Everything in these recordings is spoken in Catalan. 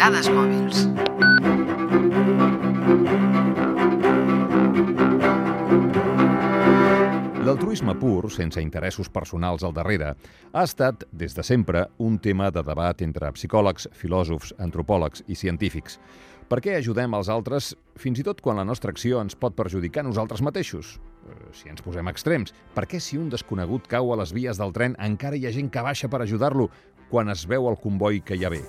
Dades mòbils. L'altruisme pur, sense interessos personals al darrere, ha estat, des de sempre, un tema de debat entre psicòlegs, filòsofs, antropòlegs i científics. Per què ajudem els altres fins i tot quan la nostra acció ens pot perjudicar nosaltres mateixos? Eh, Si ens posem extrems, per què si un desconegut cau a les vies del tren encara hi ha gent que baixa per ajudar-lo quan es veu el comboi que hi ha bé?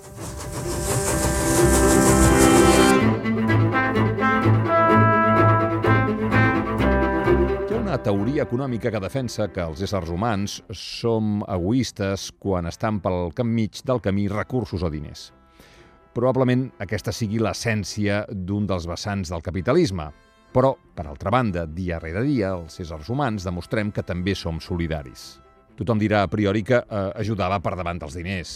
Una teoria econòmica que defensa que els éssers humans som egoistes quan estan pel camp mig del camí recursos o diners. Probablement aquesta sigui l'essència d'un dels vessants del capitalisme. Però, per altra banda, dia rere dia, els éssers humans demostrem que també som solidaris. Tothom dirà a priori que eh, ajudava per davant dels diners,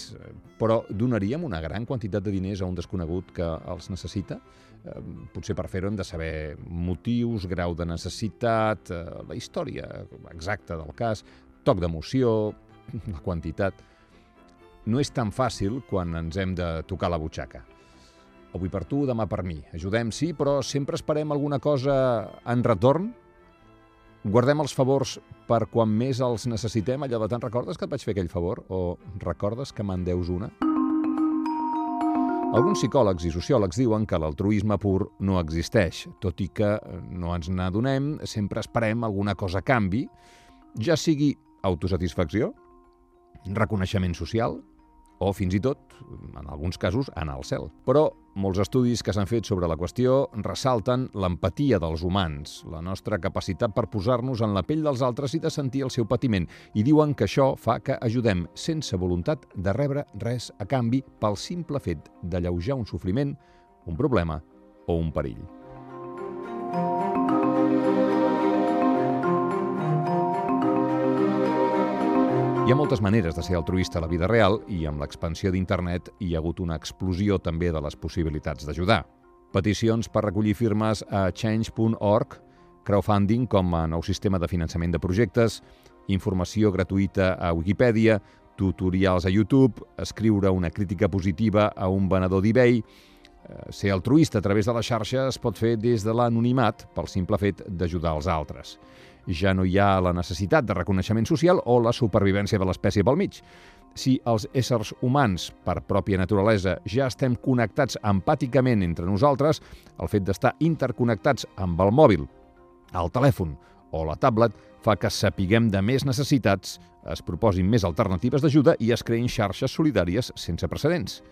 però donaríem una gran quantitat de diners a un desconegut que els necessita? Eh, potser per fer-ho hem de saber motius, grau de necessitat, eh, la història exacta del cas, toc d'emoció, la quantitat... No és tan fàcil quan ens hem de tocar la butxaca. Avui per tu, demà per mi. Ajudem, sí, però sempre esperem alguna cosa en retorn? Guardem els favors per quan més els necessitem, allò de tant recordes que et vaig fer aquell favor? O recordes que me'n deus una? Alguns psicòlegs i sociòlegs diuen que l'altruisme pur no existeix, tot i que no ens n'adonem, sempre esperem alguna cosa canvi, ja sigui autosatisfacció, reconeixement social, o fins i tot, en alguns casos, anar al cel. Però molts estudis que s'han fet sobre la qüestió ressalten l'empatia dels humans, la nostra capacitat per posar-nos en la pell dels altres i de sentir el seu patiment, i diuen que això fa que ajudem sense voluntat de rebre res a canvi pel simple fet d'alleujar un sofriment, un problema o un perill. Hi ha moltes maneres de ser altruista a la vida real i amb l'expansió d'internet hi ha hagut una explosió també de les possibilitats d'ajudar. Peticions per recollir firmes a change.org, crowdfunding com a nou sistema de finançament de projectes, informació gratuïta a Wikipedia, tutorials a YouTube, escriure una crítica positiva a un venedor d'eBay... Eh, Ser altruista a través de la xarxa es pot fer des de l'anonimat pel simple fet d'ajudar els altres ja no hi ha la necessitat de reconeixement social o la supervivència de l'espècie pel mig. Si els éssers humans, per pròpia naturalesa, ja estem connectats empàticament entre nosaltres, el fet d'estar interconnectats amb el mòbil, el telèfon o la tablet fa que sapiguem de més necessitats, es proposin més alternatives d'ajuda i es creïn xarxes solidàries sense precedents.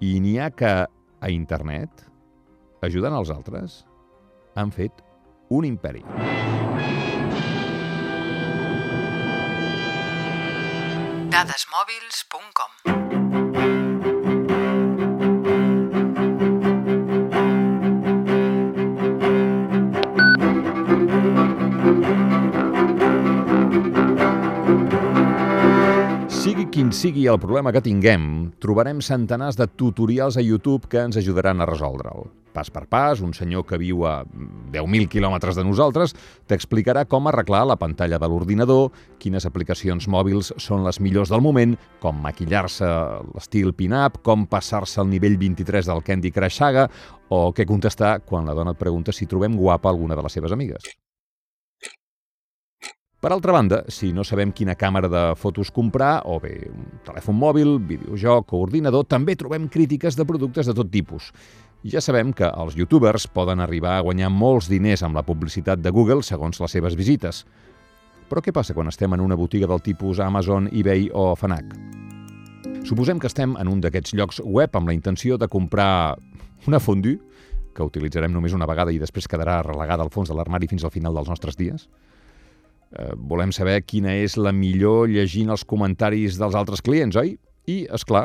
I n'hi ha que, a internet, ajudant els altres, han fet un imperi. Dadesmòbils.com Sigui el problema que tinguem, trobarem centenars de tutorials a YouTube que ens ajudaran a resoldre'l. Pas per pas, un senyor que viu a 10.000 quilòmetres de nosaltres t'explicarà com arreglar la pantalla de l'ordinador, quines aplicacions mòbils són les millors del moment, com maquillar-se l'estil pin-up, com passar-se al nivell 23 del Candy Crush Saga o què contestar quan la dona et pregunta si trobem guapa alguna de les seves amigues. Per altra banda, si no sabem quina càmera de fotos comprar, o bé un telèfon mòbil, videojoc o ordinador, també trobem crítiques de productes de tot tipus. Ja sabem que els youtubers poden arribar a guanyar molts diners amb la publicitat de Google segons les seves visites. Però què passa quan estem en una botiga del tipus Amazon, eBay o Fnac? Suposem que estem en un d'aquests llocs web amb la intenció de comprar una fondue, que utilitzarem només una vegada i després quedarà relegada al fons de l'armari fins al final dels nostres dies. Eh, volem saber quina és la millor llegint els comentaris dels altres clients, oi? I, és clar,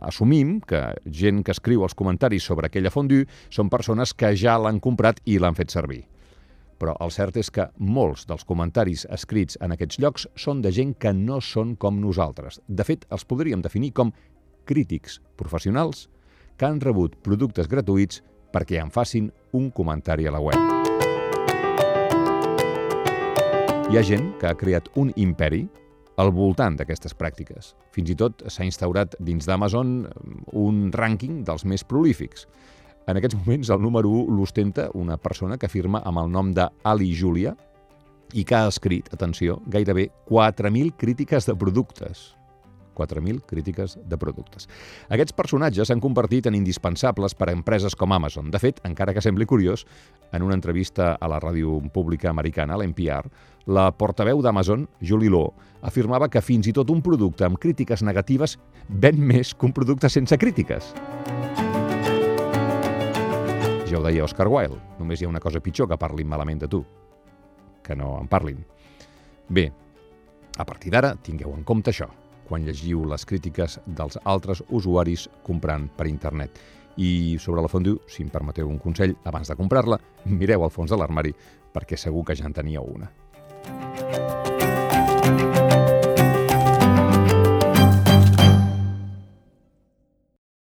assumim que gent que escriu els comentaris sobre aquella fondue són persones que ja l'han comprat i l'han fet servir. Però el cert és que molts dels comentaris escrits en aquests llocs són de gent que no són com nosaltres. De fet, els podríem definir com crítics professionals que han rebut productes gratuïts perquè en facin un comentari a la web. Hi ha gent que ha creat un imperi al voltant d'aquestes pràctiques. Fins i tot s'ha instaurat dins d'Amazon un rànquing dels més prolífics. En aquests moments el número 1 l'ostenta una persona que firma amb el nom d'Ali Julia i que ha escrit, atenció, gairebé 4.000 crítiques de productes. 4.000 crítiques de productes. Aquests personatges s'han convertit en indispensables per a empreses com Amazon. De fet, encara que sembli curiós, en una entrevista a la ràdio pública americana, l'NPR, la portaveu d'Amazon, Julie Law, afirmava que fins i tot un producte amb crítiques negatives ven més que un producte sense crítiques. Ja ho deia Oscar Wilde, només hi ha una cosa pitjor que parlin malament de tu, que no en parlin. Bé, a partir d'ara, tingueu en compte això quan llegiu les crítiques dels altres usuaris comprant per internet. I sobre la fondue, si em permeteu un consell, abans de comprar-la, mireu al fons de l'armari perquè segur que ja en teníeu una.